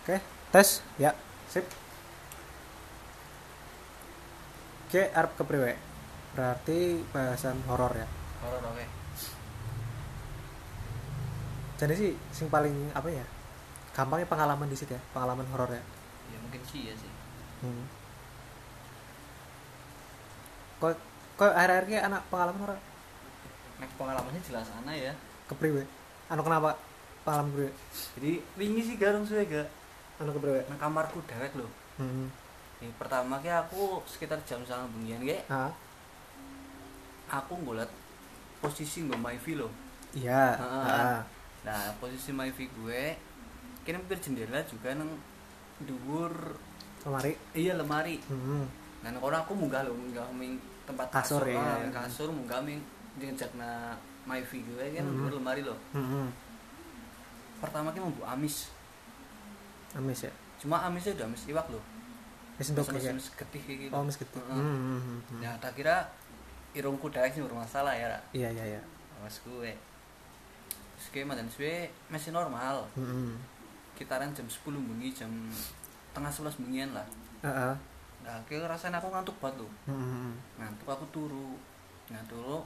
Oke, tes. Ya, sip. Oke, arep kepriwe? Berarti bahasan horor ya. horor oke Jadi sih sing paling apa ya? Gampangnya pengalaman di situ ya, pengalaman horor ya. ya mungkin sih ya sih Hmm. Kok kok akhir-akhir ki anak pengalaman horor nek pengalamannya jelas ana ya kepriwe? Anu kenapa pengalaman kepriwe? jadi wingi sih garung suwe gak Anu kepriwe? nang kamarku dewek lho Hmm. ya, pertama ki aku sekitar jam sangat bengian ki aku ngeliat posisi mbak Maivi loh iya. Ah. Ah. nah posisi Maivi gue kini hampir jendela juga nang dhuwur Kemari. iya lemari Hmm. nah nang kono aku munggah loh munggah ming tempat Kasur, kasur, ah, kasur munggah ming ngejak na Maivi gue kan dhuwur lemari loh Hmm. pertama ki mau amis Amis ya. cuma amisnya udah amis iwak loh ndok mesin ya. mesin getih kayak gitu Oh, mis gitu. Heeh. Hmm, hmm, hmm, hmm. nah tak kira irungku dewek sih bermasalah ya Ra. Iya, iya, iya. awas gue terus kayak mantan suwe masih normal Hmm. kitaran jam 10 bengi jam tengah 11 bengian lah Heeh. nah kayak rasanya aku ngantuk banget loh Hmm. ngantuk aku turu nah turu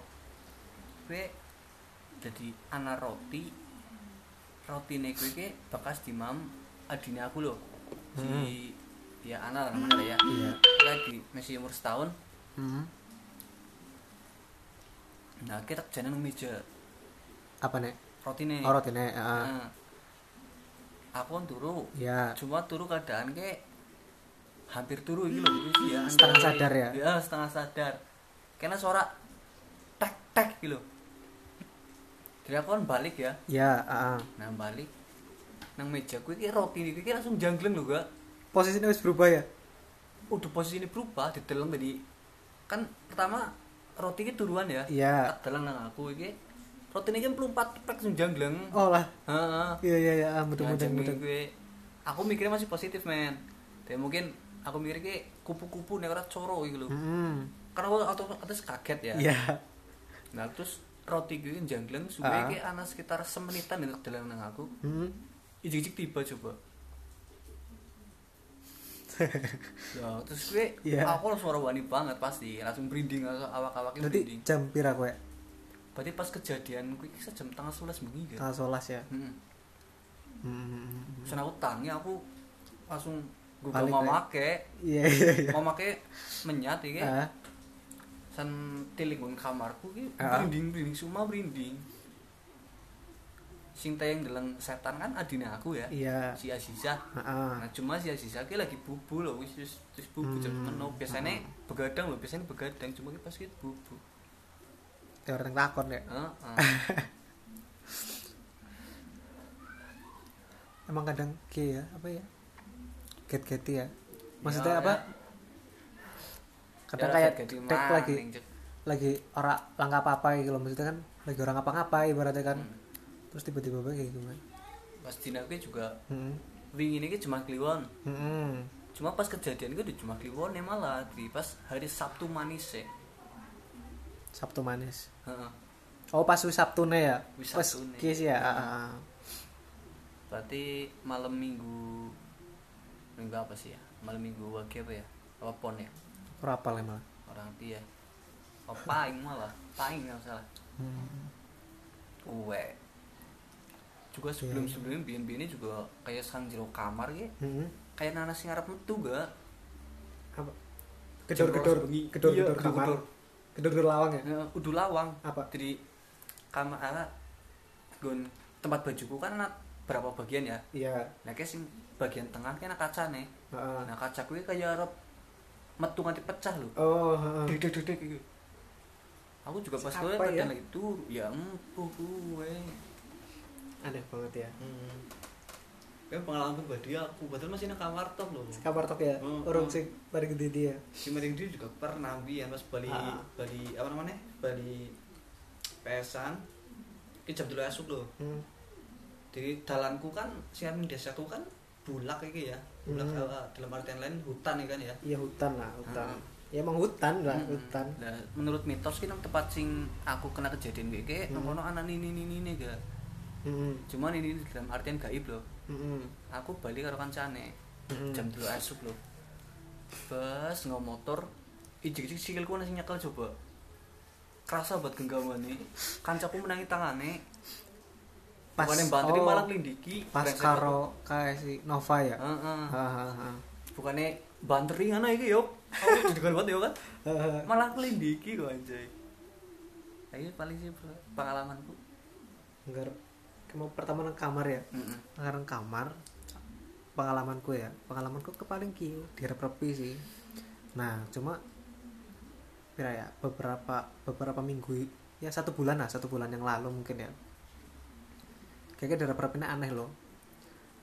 gue jadi anak roti roti nih gue ke bekas di adine aku loh si ya anak namanya ya Iya. lagi masih umur setahun Hmm. nah kita jalan meja Apa nek? roti nih Oh, roti nek. Heeh. nah, aku kan turu Iya. cuma turu keadaan kayak hampir turu gitu loh ya Setengah sadar ya? ya setengah sadar karena suara tek tek gitu jadi aku kan balik ya Iya, heeh. nah balik nang meja gue kayak roti gue langsung janggleng loh gak Posisinya wis berubah ya? udah posisi ini berubah diteleng tadi kan pertama roti ini turuan ya Iya. tak deleng nang aku ini roti ini kan pelumpat tek langsung janggleng Oh lah. Heeh. Iya, iya, iya. Ah, Mudah, aku mikirnya masih positif men dan mungkin aku mikirnya kayak kupu-kupu nih orang coro gitu loh Hmm. karena aku atau atas kaget ya Iya. nah terus roti gue yang janggleng suwe Ah. kayak anak sekitar semenitan itu dalam nang aku Hmm. Ijik-ijik tiba coba ya terus gue Iya. aku langsung suara wani banget pasti langsung berinding awak-awaknya Berarti berinding jam pira kowe? berarti pas kejadian gue kisah jam tengah sebelas bengi kan Tanggal 11 ya. hmm. Hmm. Terus aku tangi aku langsung gue mau make Iya, iya, iya. mau make menyat iki Ah, san tilik nang kamarku ki Ah. berinding berinding semua berinding sing tayang dalam setan kan adine aku ya Iya. si Aziza Heeh. nah cuma si Aziza ki lagi bubu loh wis wis wis bubu jam Hmm. meno biasanya begadang loh biasanya begadang cuma ki pas ki bubu Teori teng takon ya. Heeh. Emang kadang ki ya, apa ya? Get-geti ya. Maksudnya Ya, apa? ya. Kadang Ya, kayak mang, lagi lagi ora langkah apa-apa gitu loh. Maksudnya kan lagi orang ngapa-ngapain ibaratnya kan. Hmm. Terus tiba-tiba kayak gitu kan. pas dina ki juga Hmm. wingi ini cuma kliwon Hmm. cuma pas kejadian udah cuma kliwon ya malah di pas hari Sabtu manis ya Sabtu manis. Heeh. Oh pas wis Sabtune ya. Wis Pas Sabtune. kis ya. Hmm. ah, ah. berarti malam minggu minggu apa sih ya malam minggu wage apa ya apa pon ya Ora apal emang. orang dia oh paing malah paing nggak salah Hmm. kue juga sebelum sebelumnya bian bian juga kayak sang jero kamar ya Hmm. kayak nanas sing arep metu gak Apa? Rolas bengi. gedor-gedor Iya, kamar. gedor-gedor. Gedor-gedor lawang ya. Udah lawang Apa? jadi kamar apa gon tempat bajuku kan ada berapa bagian ya Iya. nah kayak sing bagian tengah kan kaca nih Heeh. nah kaca kuwi kayak arep metu nganti pecah lho Oh, heeh. dek dek dek gitu aku juga pas gue ya? lagi turu ya empuh gue Aneh banget ya. kan pengalaman pribadi aku betul masih nang kamar top loh Kamar tok ya. Hmm, Urung hmm. sing bari gede dia. si Mering dia juga pernah biar pas Bali Ah. Bali apa namanya Bali pesan ini jam dulu esuk loh Hmm. di dalanku kan si amin desaku kan bulak iki ya bulak Hmm. eh, dalam artian lain hutan ya kan ya Iya hutan lah, hutan. Ah. Ya emang hutan lah, Mm-mm. hutan. Nah, menurut mitos kita tempat sing aku kena kejadian kayak kayak Hmm. mm. anak ini ini ini ini gak Mm-mm. cuman ini dalam artian gaib loh. Mm-mm. aku balik karo kancane Mm-mm. jam 3 esuk loh. Bas nggak motor ijik-ijik sikilku nasi nyekel coba. Kerasa buat genggaman nih kancaku menangi tangane. Pas- bukan yang bantu oh, malah lindiki pas karo kayak si Nova ya? Heeh. Hahaha. bukannya banteri ngana iki yo. Aku juga buat yo kan? Malah kelindiki kok anjay. Ini paling sih pengalamanku. Enggak mau pertama nang kamar ya? Heeh. nang kamar. Pengalamanku ya. Pengalamanku ke paling kiu di repi sih. Nah cuma kira ya beberapa beberapa minggu ya satu bulan lah satu bulan yang lalu mungkin ya. Kayaknya di repi ini aneh loh.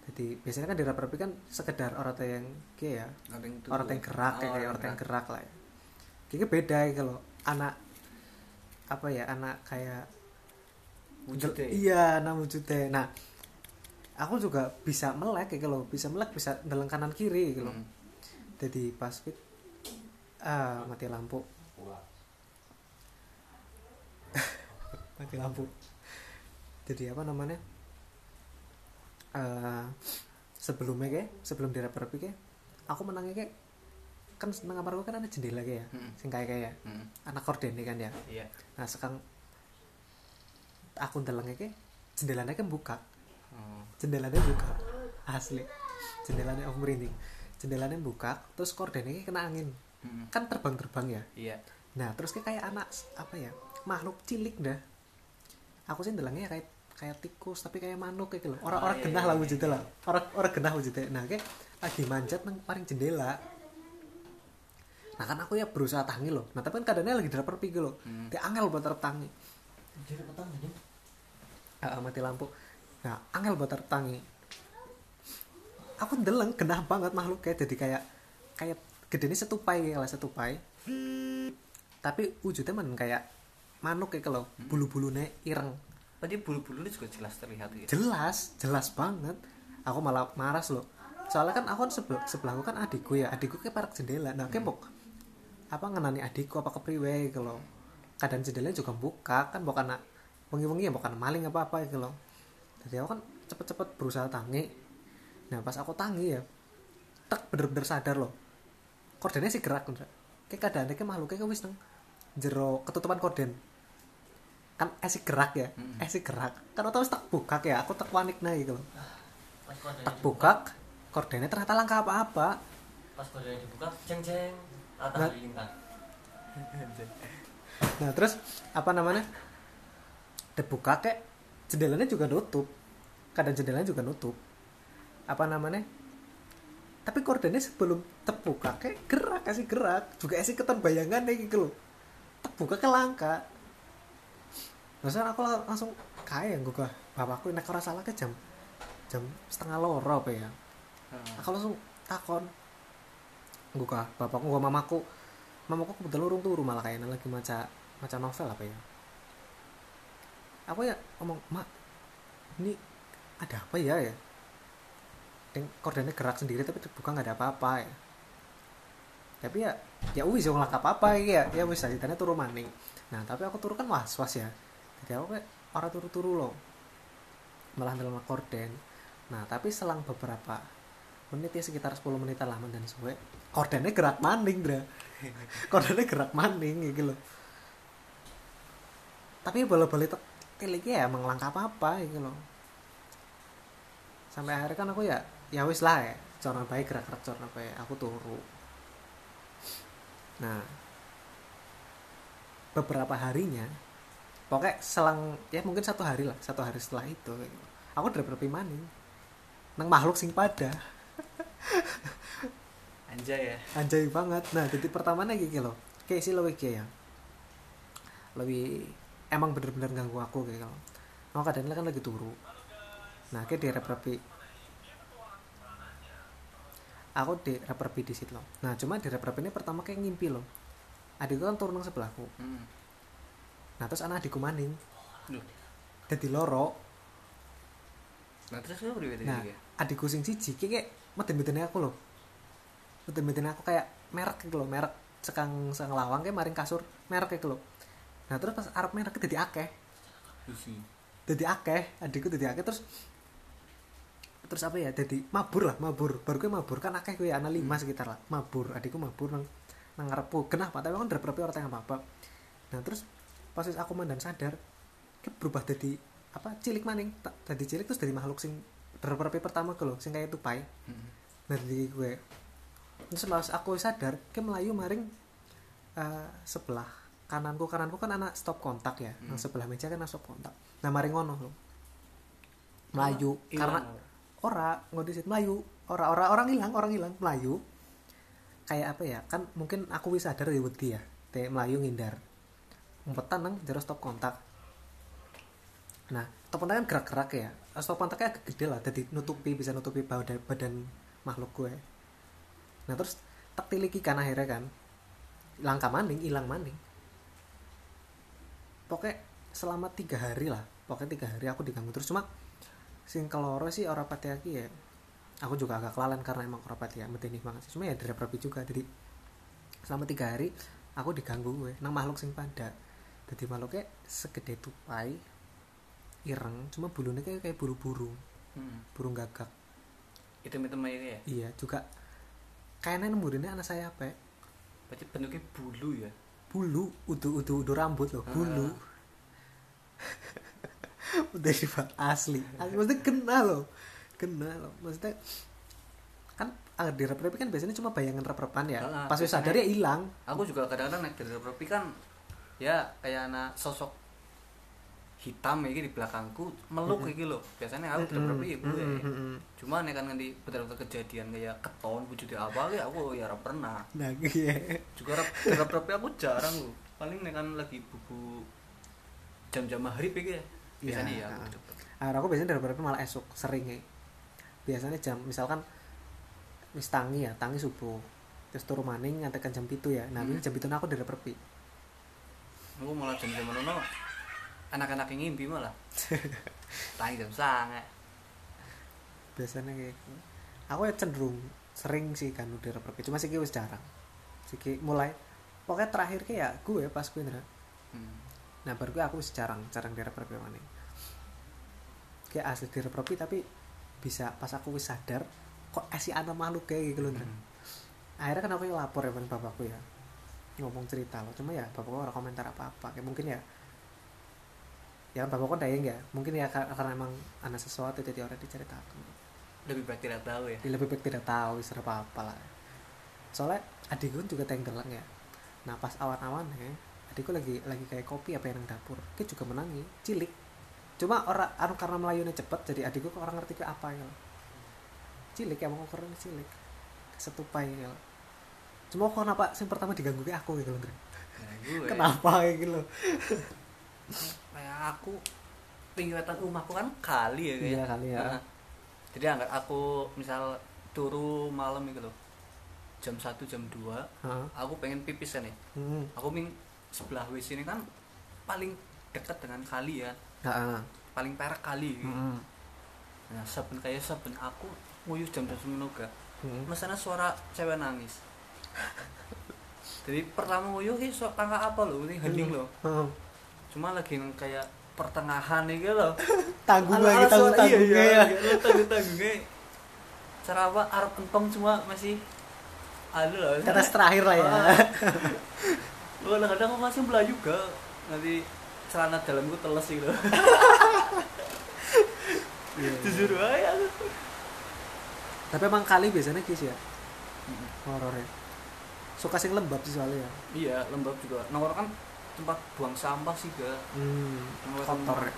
Jadi biasanya kan di repi kan sekedar orang yang kayak ya. Orang yang gerak Oh, kayak orang orang yang gerak. lah ya. kayaknya beda ya kalau anak apa ya anak kayak Wujudnya. iya anak wujudnya nah aku juga bisa melek kayak lo bisa melek bisa dalam kanan kiri gitu loh Hmm. jadi pas fit ah mati lampu mati lampu jadi apa namanya eh sebelumnya kayak sebelum direp-rep kayak aku menangnya kayak kan seneng kamarku kan ada jendela kayak ya Hmm. sing kayak kayak Hmm. anak korden kan ya Iya. nah sekarang aku ndelengnya kayak jendelanya kan buka. Oh. jendelanya buka asli. Jendelanya aku merinding jendelanya buka terus kordennya kena angin. Hmm. kan terbang-terbang ya? Iya. nah terus kayak kayak anak apa ya makhluk cilik dah. Aku sih ndelengnya kayak kayak tikus tapi kayak manuk kayak gitu loh. Orang orang Ah, iya, genah iya, lah iya, wujudnya iya. lah. Orang orang genah wujudnya. Nah kayak lagi manjat nang paling jendela. Nah kan aku ya berusaha tangi loh. Nah tapi kan keadaannya lagi dapat pergi loh. Hmm. dia angel buat tertangi Jadi petang aja. Ah, mati lampu. Nah angel buat tertangi. Aku ndeleng genah banget makhluk kayak jadi kayak kayak gedenya setupai kayak lah setupai. Tapi wujudnya man kayak manuk kayak kalau bulu-bulunya ireng. Berarti bulu-bulu juga jelas terlihat ya. jelas jelas banget. Aku malah maras loh. Soalnya kan aku kan sebelah sebelahku kan adikku ya adikku kayak parak jendela. Nah kayak pok apa ngenani adikku apa kepriwe gitu loh. Kadang jendelanya juga buka kan bukan anak wengi-wengi ya bukan maling apa apa gitu loh. Jadi aku kan cepet-cepet berusaha tangi. Nah pas aku tangi ya tek bener-bener sadar loh. Kordennya sih gerak Ndra. kayak keadaannya kayak makhluknya kayak wis nang jero ketutupan korden. Kan esi gerak ya. Mm-mm. esi gerak. Kan otomatis tak buka ya. Aku tak panik nah gitu loh. Kodenya tak buka kordennya ternyata langka apa-apa. Pas kodenya dibuka, ceng ceng. Rata Nah. nah terus apa namanya dibuka kayak jendelanya juga nutup. Kadang jendelanya juga nutup. Apa namanya? Tapi kordennya sebelum terbuka kayak gerak kasih gerak. Juga kasih keton bayangan gitu loh. Terbuka ke langka. Maksudnya aku lang- langsung kayak gue bapakku nek ora salah ke jam jam setengah loro apa ya. Heeh. aku langsung takon. Gue bapakku gua mamaku. Mamaku kebetulan urung turu malah kayaknya lagi maca maca novel apa ya aku ya ngomong mak ini ada apa ya ya? Deng, kordennya gerak sendiri tapi terbuka nggak ada apa-apa ya. Tapi ya ya wis yang apa apa ya. Ya wis ceritanya turu maning. Nah tapi aku turu kan was was ya. Jadi aku kayak orang turu-turu loh. Malah dalam korden. Nah tapi selang beberapa menit ya sekitar 10 menitan lama dan suwe kordennya gerak maning dra. Kordennya gerak maning gitu loh tapi bola-bola itu tiliknya ya emang langkah apa apa gitu loh. Sampai akhirnya kan aku ya ya wis lah ya corona baik gerak gerak corona baik aku turu. Nah beberapa harinya pokoknya selang ya mungkin satu hari lah satu hari setelah itu gitu. aku udah berpi maning nang makhluk sing pada Anjay ya. anjay banget. Nah jadi pertamanya gitu loh kayak sih lebih kayak ya. Lebih emang bener-bener ganggu aku kayak gitu. Oh kadang kan lagi turu. Nah kayak di repi aku di repi di situ loh. Nah cuma di repi ini pertama kayak ngimpi loh. Adikku kan turun sebelahku Hmm. nah terus anak adikku maning. Jadi loro. Nah terus udah nah adikku sing siji kayak kayak meten-metennya aku loh. Meten-metennya aku kayak merek gitu loh merek sekang sekang lawang kayak maring kasur merek gitu loh nah terus pas Arab merek jadi akeh. Jadi akeh adikku jadi akeh terus terus apa ya jadi mabur lah mabur. Baru gue mabur kan akeh gue anak lima sekitar lah. Mabur adikku mabur nang nang ngarepku kenapa tapi kan drep orang tengah apa nah terus pas aku mandan sadar ke berubah jadi apa cilik maning. Tak jadi cilik terus jadi makhluk sing drep pertama ke lo sing kayak tupai. Hmm. dari gue terus pas aku sadar ke melayu maring eh, sebelah kananku kananku kan anak stop kontak ya. Hmm. yang sebelah meja kan anak stop kontak. Nah maring ngono lo melayu Ilang. karena ora ngodisit melayu. Ora ora orang hilang orang hilang melayu. Kayak apa ya kan mungkin aku wis sadar ya wedi ya teh melayu ngindar. Umpetan nang jero stop kontak. Nah stop kontak kan gerak-gerak ya. Stop kontaknya agak gede lah jadi nutupi bisa nutupi badan, badan makhluk gue. Nah terus tak tiliki kan akhirnya kan. Langka maning hilang maning pokoknya selama tiga hari lah pokoknya tiga hari aku diganggu terus cuma sing keloro sih ora pati aki ya aku juga agak kelalen karena emang ora pati ya medeni banget sih cuma ya dari rapi juga jadi selama tiga hari aku diganggu gue nang makhluk sing pada jadi makhluknya segede tupai ireng cuma bulunya kayak kayak buru-buru Hmm. burung gagak Hitam-hitam aja ya. iya juga kayaknya nemurinnya anak saya apa ya? Berarti bentuknya bulu ya. Bulu udu udu udu rambut loh bulu. Ah. udah sifat asli. Asli maksudnya kena loh. Kena loh. Maksudnya kan di rep kan biasanya cuma bayangan rep-repan ya. Ah, pas wis sadar ya hilang. Aku juga kadang-kadang naik dari propi kan ya kayak anak sosok hitam ya di belakangku meluk gitu loh. Biasanya aku dari propi ya gue. Cuma nih kan nanti betul-betul kejadian kayak keton wujudnya apa ya aku ya ora pernah. nah iya Juga rep dari propi aku jarang loh. Paling nih kan lagi buku jam-jam maghrib ya. Biasanya ya. ah. aku dapet. Ah, aku biasanya dari rep malah esok sering ya biasanya jam misalkan wis tangi ya tangi subuh terus turu maning ngantekan jam itu ya nah Hmm. ini jam itu aku dari perpi Aku malah jam-jam mana anak-anak yang ngimpi malah. Tangi jam sangat. biasanya kayak gitu. aku ya cenderung sering sih kan udah perpi cuma sih wis jarang sih mulai pokoknya terakhir kayak gue pas gue Indra. Hmm. nah baru gue aku jarang jarang di perpi mana kayak asli di perpi tapi bisa pas aku wis sadar kok asih anak makhluk kayak gitu loh. Hmm. akhirnya kan aku yang lapor ya bapakku ya ngomong cerita loh cuma ya bapakku orang komentar apa apa kayak mungkin ya ya kan bapakku kan dayeng ya mungkin ya kar- karena emang anak sesuatu jadi orang diceritakan Lebih baik tidak tahu ya. lebih baik tidak tahu istilah apa apa lah. Soalnya adikku kan juga tenggelam ya. Nah pas awan-awan ya adikku lagi lagi kayak kopi apa yang nang dapur. Dia juga menangi cilik. Cuma orang anu karena melayunya cepet jadi adikku kok orang ngerti ke apa ya cilik ya mau ukuran cilik. Setupai ya cuma kok kenapa yang pertama diganggu ke aku gitu loh gue. kenapa gitu loh kayak aku tingkatan rumahku kan kali ya kayak. Iya, kali ya. Nah, jadi angkat aku misal turu malam gitu loh jam 1 jam 2 Heeh. aku pengen pipis kan ya Hmm. aku ming sebelah WC ini kan paling dekat dengan kali ya Heeh. paling perak kali Hmm. nah saben kayak saben aku nguyuh jam jam sembilan gak Hmm. masana suara cewek nangis jadi pertama nguyuh ini suara tangga apa loh ini hening loh Heeh. Cuma lagi kayak pertengahan nih gitu loh tanggung lagi tanggung iya, tanggungnya iya, ya iya, tanggung tanggungnya cara apa? Arep entong cuma masih ada lah. Tetes terakhir lah ya. Ah. Lu kadang-kadang aku masih belah juga. Nanti celana dalamku teles gitu. Iya. jujur aja. Aku tapi emang kali biasanya kis ya? Horornya. Suka sing lembab sih soalnya ya? Iya lembab juga. Nongkrong kan tempat buang sampah sih ga hmm, kotor ya.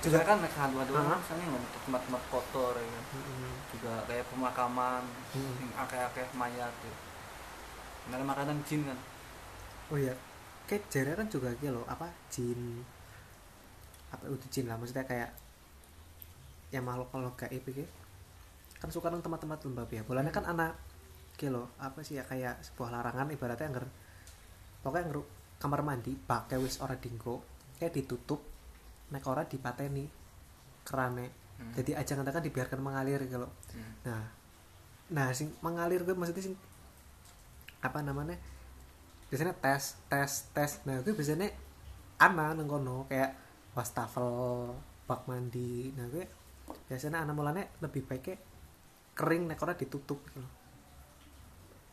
Juga- kan nek hantu-hantu Aha. kan misalnya nggak tempat-tempat kotor ya. Hmm. juga kayak pemakaman Hmm. yang akeh-akeh mayat ya. Nah, makanan jin kan oh iya kayak jare kan juga gitu loh apa jin apa udah jin lah maksudnya kayak yang makhluk makhluk gaib gitu kan suka nang tempat-tempat lembab ya bolanya kan anak gitu loh apa sih ya kayak sebuah larangan ibaratnya yang pokoknya yang kamar mandi pakai wis ora dinggo kayak ditutup nek ora dipateni kerane Hmm. jadi aja kan dibiarkan mengalir gitu loh Hmm. nah nah sing mengalir gue maksudnya sing apa namanya biasanya tes tes tes nah gue biasanya ana neng kono kayak wastafel bak mandi nah gue biasanya anak mulanya lebih baiknya kering nek ora ditutup gitu loh.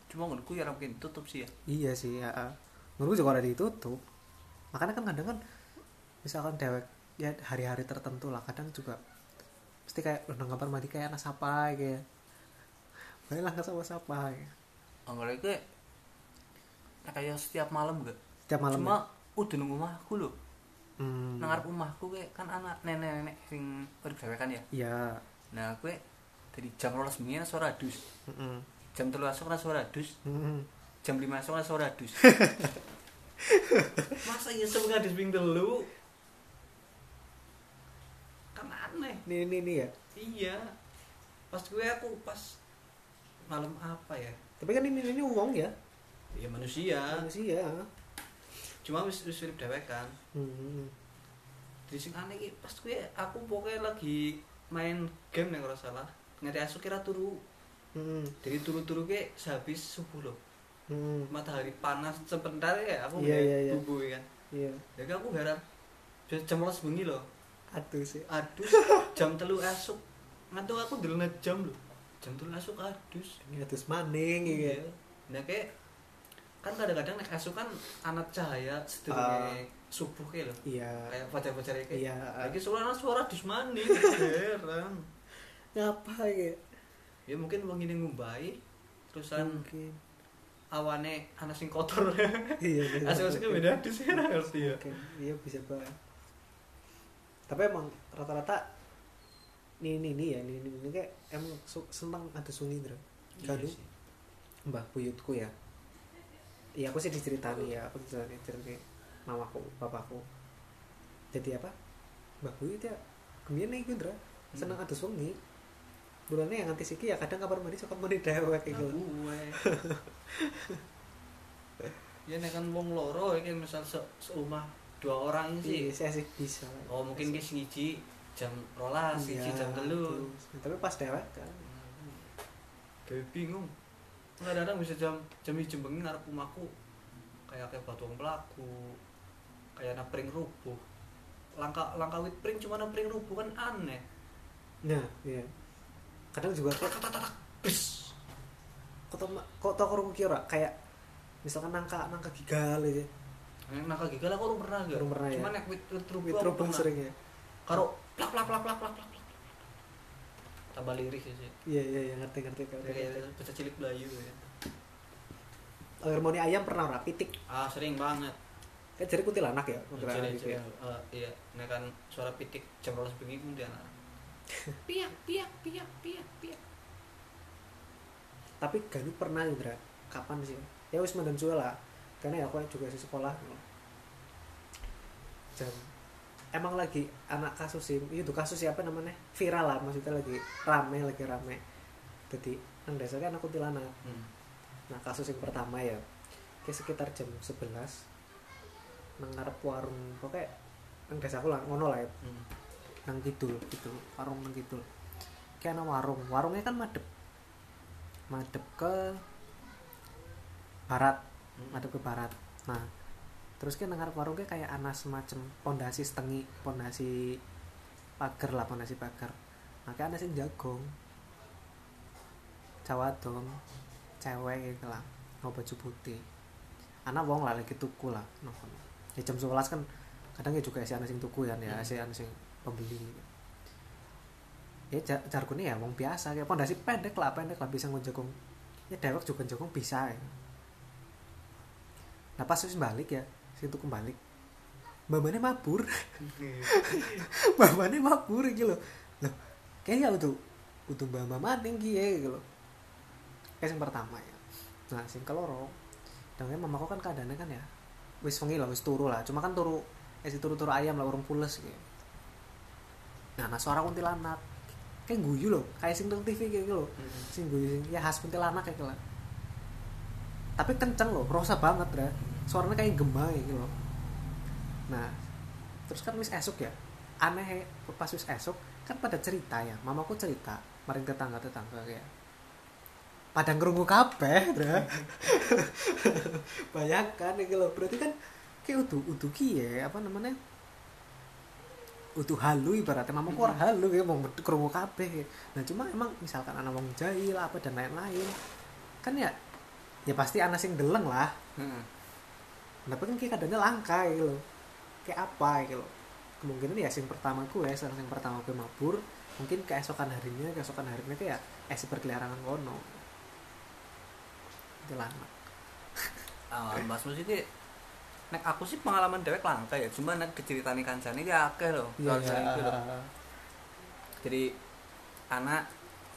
cuma menurutku ya mungkin tutup sih ya iya sih ya menurut juga ora ditutup makanya kan kadang kan misalkan dewek ya hari-hari tertentu lah kadang juga pasti kayak udah kamar mandi kayak anak sapa kayak baiklah nggak sama sapa ya. anggap kayak kayak setiap malam gak setiap malam cuma udah nunggu omahku loh ya? hmm, nang ngarep omahku kayak kan anak nenek-nenek sing dhewe kan ya iya nah gue dari jam 12 bengi ana suara dus mm-mm. jam 3 esuk ana suara dus Mm-mm. Jam 5 esuk ana suara dus masa iya sebelum ngadus ping telu? Kan aneh. Ini ini ini ya? Iya. Pas gue aku pas malam apa ya? Tapi kan ini ini uang ya? Ya manusia. Manusia. Cuma wis wis urip dhewe kan. Hmm. Jadi sing aneh iki pas gue aku pokoknya lagi main game nih kalau salah. Ngerti asu kira turu. Hmm. jadi turu-turu ke sehabis subuh loh Hmm. matahari panas sebentar ya aku ngeliat iya, iya. tubuh kan? Iya. Jadi aku heran Jam- rolas bengi loh. Aduh sih. Adus. Jam telu esuk. Ngantuk aku dulu jam loh. Jam telu esuk adus. Ini atus maning iya. Gitu nah kayak kan kadang-kadang nek esuk kan anak cahaya sedurunge subuh kayak loh. Iya. Kayak fajar-fajar kayak. Iya. Lagi suara suara dus maning. Heran. Ngapa ya? Ya mungkin wong ini ngumbai terusan mungkin awane anak sing kotor. Iya bisa. asik-asiknya beda dus ya ngerti ya? iya bisa banget. Tapi emang rata-rata ini ini ini ya ini ini, ini kayak emang seneng ada sungi Indra Iya Gaduh. sih. mbah buyutku ya. Iya aku sih diceritani ya aku diceritani ceritani mamaku bapakku jadi apa? Mbah buyut ya kemudian nih Indra seneng ada sungi bulannya yang nanti siki ya kadang kabar mandi suka mandi dewek kayak gitu ya nek kan wong loro iki misal se seumah dua orang iya sih. Saya sih bisa. Oh mungkin ki siji jam rolas siji Iya, jam telu. terus. tapi pas dewek kan. Kayak bingung. Kadang-kadang bisa jam jam hiji bengi ngarep rumahku kayak kayak batu pelaku kayak napring rubuh. Langka langka wit pring cuma napring rubuh kan aneh. Nah iya. Kadang juga kok Bes. kok tau kok tau kurung kira kayak misalkan nangka nangka gigal aja Yang nangka gigal aku urung pernah gak? Urung pernah, ya? Cuma nek wit wit rubuh wit aku rubung pernah. sering ya Karo plak plak plak plak plak plak. Tambah lirik ya sih. iya iya iya ngerti ngerti ngerti, Kayak bisa cilik belayu ya. harmoni ayam pernah ora pitik Ah sering banget. kan jadi kuntilanak ya kuntilanak gitu ya eh, iya, nek kan suara pitik jam rolas bengi kemudian. Piak piak piak piak piak. Tapi Ganu pernah Indra. Kapan sih? Ya wis mandan suwe lah. Karena ya aku juga di sekolah. Jam. Emang lagi anak kasus sih. Itu kasus siapa namanya? Viral lah. Maksudnya lagi rame lagi rame. Jadi yang dasarnya anak. Kuntilanak Hmm. nah kasus yang pertama ya. Kayak sekitar jam 11 nang ngarep warung. Pokoknya nang desa aku lah ngono lah ya. Hmm. nang kidul gitu. Warung nang kidul. Kayak warung. Warungnya kan madep madep ke barat. Hmm. madep ke barat. Nah terus kan ngarep warungnya kayak ana semacam pondasi setengi pondasi pagar lah pondasi pagar. Nah kayak ana sing jagong Jawa dong cewek gitu lah mau baju putih. Anak wong lah lagi tuku lah no, ya jam 11 kan kadang ya juga si anak sing tuku kan ya Hmm. si anak sing pembeli ya jar jargonnya ya wong biasa. Kayak pondasi pendek lah pendek lah bisa ngejagong ya dewek juga jagong bisa ya. nah pas wis balik ya sing tuku balik. Babane mabur. Babane mabur gitu loh loh kayaknya udah udah mbak maning ki ya gitu loh kayak yang pertama ya. Nah sing keloro dan mamaku kan keadaannya kan ya wis wengi lah wis turu lah. Cuma kan turu eh si turu-turu ayam lah urung pules gitu nah nah suara kuntilanak kayak guyu loh kayak sing TV kayak gitu loh. Hmm. sing guyu sing ya khas kuntilanak kayak gitu lah. Tapi kenceng loh rosa banget ya suaranya kayak gema gitu loh. Nah terus kan wis esok ya? Aneh pas wis esok kan pada cerita ya mamaku cerita maring tetangga tetangga kayak pada ngerungu kabeh bro bayangkan gitu loh. Berarti kan kayak udah udah ya apa namanya utuh halu ibaratnya. Mamaku orang halu ya mau krungu kabeh. Nah cuma emang misalkan anak wong jahil apa dan lain-lain kan ya ya pasti anak sing deleng lah. Heeh. tapi kan kayak kadangnya langka gitu kayak apa gitu kemungkinan ya sing pertama gue ya sing pertama gue mabur mungkin keesokan harinya keesokan harinya kayak eh berkeliaran kono. Itu lah Ah, Mas Mus iki nek aku sih pengalaman dewek langka ya, cuma nek diceritani kancane iki akeh lho. iya soal soal iku lho. Jadi anak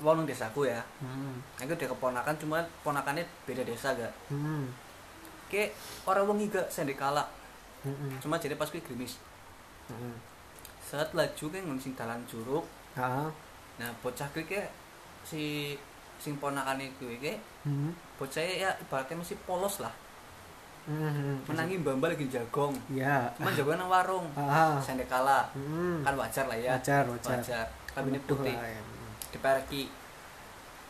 wong nang desaku ya. hmm. Aku dia keponakan cuma ponakannya beda desa gak. Hmm. Kayak orang wengi gak sendek kalah. Hmm. Cuma jadi pas kuwi grimis. Hmm. Saat laju kayak ngun sing dalan curug. Ah. Nah, bocah kuwi kayak si sing ponakane kuwi kayak Hmm. bocah ya ibaratnya masih polos lah. Hmm. Menangi mbamba lagi jagong. ya Cuma jagoan nang warung. ah Sendek kalah. hmm. Kan wajar lah ya. wajar wajar wajar kabine Menuduh putih ya. Hmm. diperki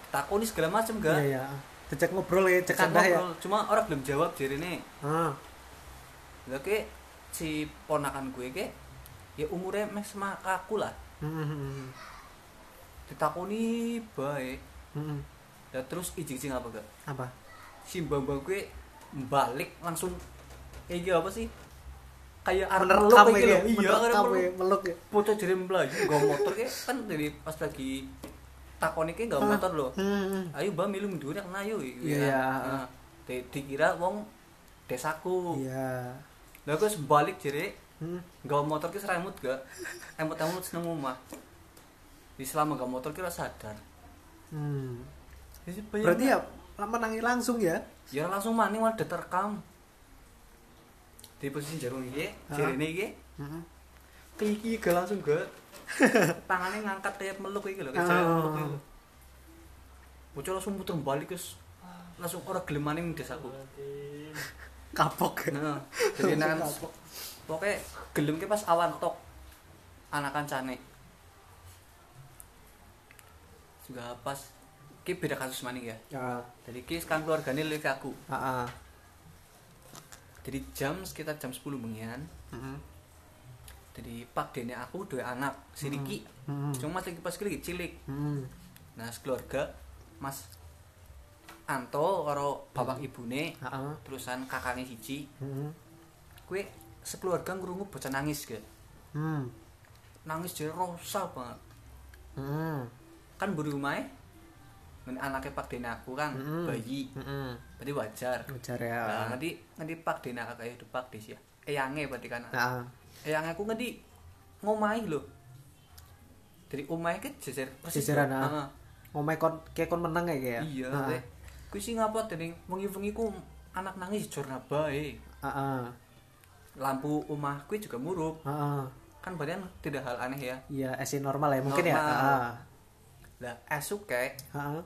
takoni segala macam gak iya cek ngobrol ya cek anda ya ngobrol. cuma orang belum jawab jadi nih ah gak ke si ponakan gue ke ya umurnya sama aku lah Hmm. Hmm. ditakoni baik Hmm. dan terus ijing apa gak apa si mbak gue balik langsung. Kayak gitu apa sih? Kayak meluk ya gitu. kayak iya kayak ya? meluk. ya? Bocah jadi melayu gak motor kayak kan dari pas lagi takoni kayak gak motor loh. Hmm. ayo mbak milu mundur yang ayo Iya. nah, di, dikira wong desaku. Iya. Lah gue sebalik jadi Hmm. gak motor ki seremut gak? Emot emot seneng omah. Di selama gak motor kira sadar. Hmm. Jadi berarti ya menangi langsung ya? Ya langsung maning malah terekam. Di posisi jarum Ah. jari ini iki. Hmm. kayak iki gak langsung gak. Tangannya ngangkat kayak meluk iki lho kayak Ah. meluk iki lho. Bocah langsung muter balik guys langsung orang gelem maning desaku kapok. Ya nah jadi nang pokoknya gelem ki pas awan tok anak kancane. Juga pas ki beda kasus maning ya ya jadi ki kan keluarganya lirik aku ah. jadi jam sekitar jam 10 bengian Hmm. jadi pak dene aku dua anak si Riki Hmm. cuma lagi pas lagi cilik Hmm. nah sekeluarga mas Anto karo bapak ibune Ah ah. terusan kakaknya siji Hmm. kue sekeluarga ngerungu bocah nangis ke Hmm. nangis jadi rosa banget Hmm. kan buru rumah anaknya pak dene aku kan Mm-mm. bayi Hmm. berarti wajar Wajar ya. nah nanti nanti pak dene kakak itu pak des ya eyange berarti kan Ah. eyang aku ngendi ngomahi lho dari omahe ke jejer persis Jejeran, ah. Ngomai kon kayak kon menang ya kayak. iya Ah. teh kuwi sing ngapa dening wengi-wengi ku anak nangis jorna bae Ah ah. lampu omah kuwi juga murup Ah ah. kan kan tidak hal aneh ya Iya, esi normal ya mungkin ya. Normal. Ah. Lah kayak Ah. ah.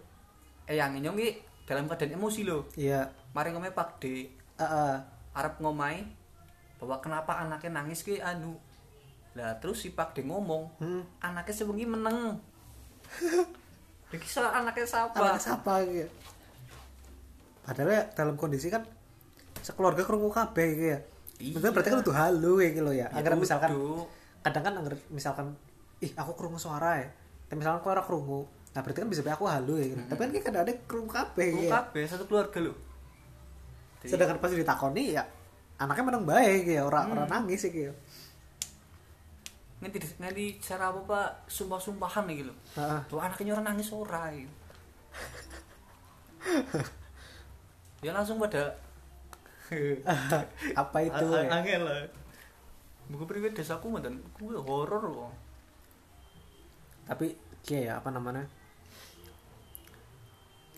eyang nyong ki dalam keadaan emosi lho Iya. mari ngomong pak de ah. arep ngomai bahwa kenapa anaknya nangis ki anu lah terus si pak de ngomong Hmm. anaknya sebengi meneng Iki soal anaknya siapa? Anak siapa gitu. Padahal ya dalam kondisi kan sekeluarga kerungu kabeh gitu ya. Iya. Berarti kan udah halu kayak gitu ya. Ya, Agar misalkan kudu. kadang kan agar misalkan ih aku kerungu suara ya. Tapi misalkan aku orang kerungu. Nah berarti kan bisa aku halu ya gitu. Tapi kan kayak ada kerungu Lu gitu. ya. kabeh satu keluarga lho. Jadi, Sedangkan pas ditakoni ya anaknya menang baik ya. Orang Hmm. orang nangis gitu. ngerti ngerti cara apa pak sumpah-sumpahan nih gitu. Tuh anaknya orang nangis ora. gitu. ya langsung pada Apa itu ya? angel lah. Buku pribadi desaku mantan kuwi horor kok. tapi kayak ya apa namanya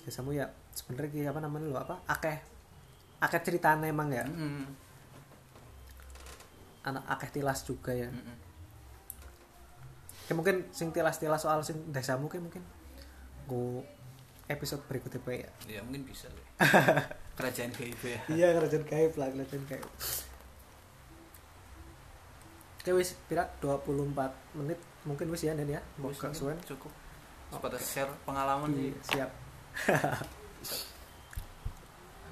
biasamu ya sebenarnya kayak apa namanya lo apa akeh akeh ceritanya emang ya Heeh. anak akeh tilas juga ya Heeh. kayak mungkin sing tilas-tilas soal sing desamu kayak mungkin go episode berikutnya Pak, ya Ya mungkin bisa. loh. Kerajaan gaib ya. iya kerajaan gaib lah kerajaan gaib Oke wis pira 24 menit mungkin wis ya Nen ya mau suwen Cukup. Sebatas share pengalaman Iya, sih. siap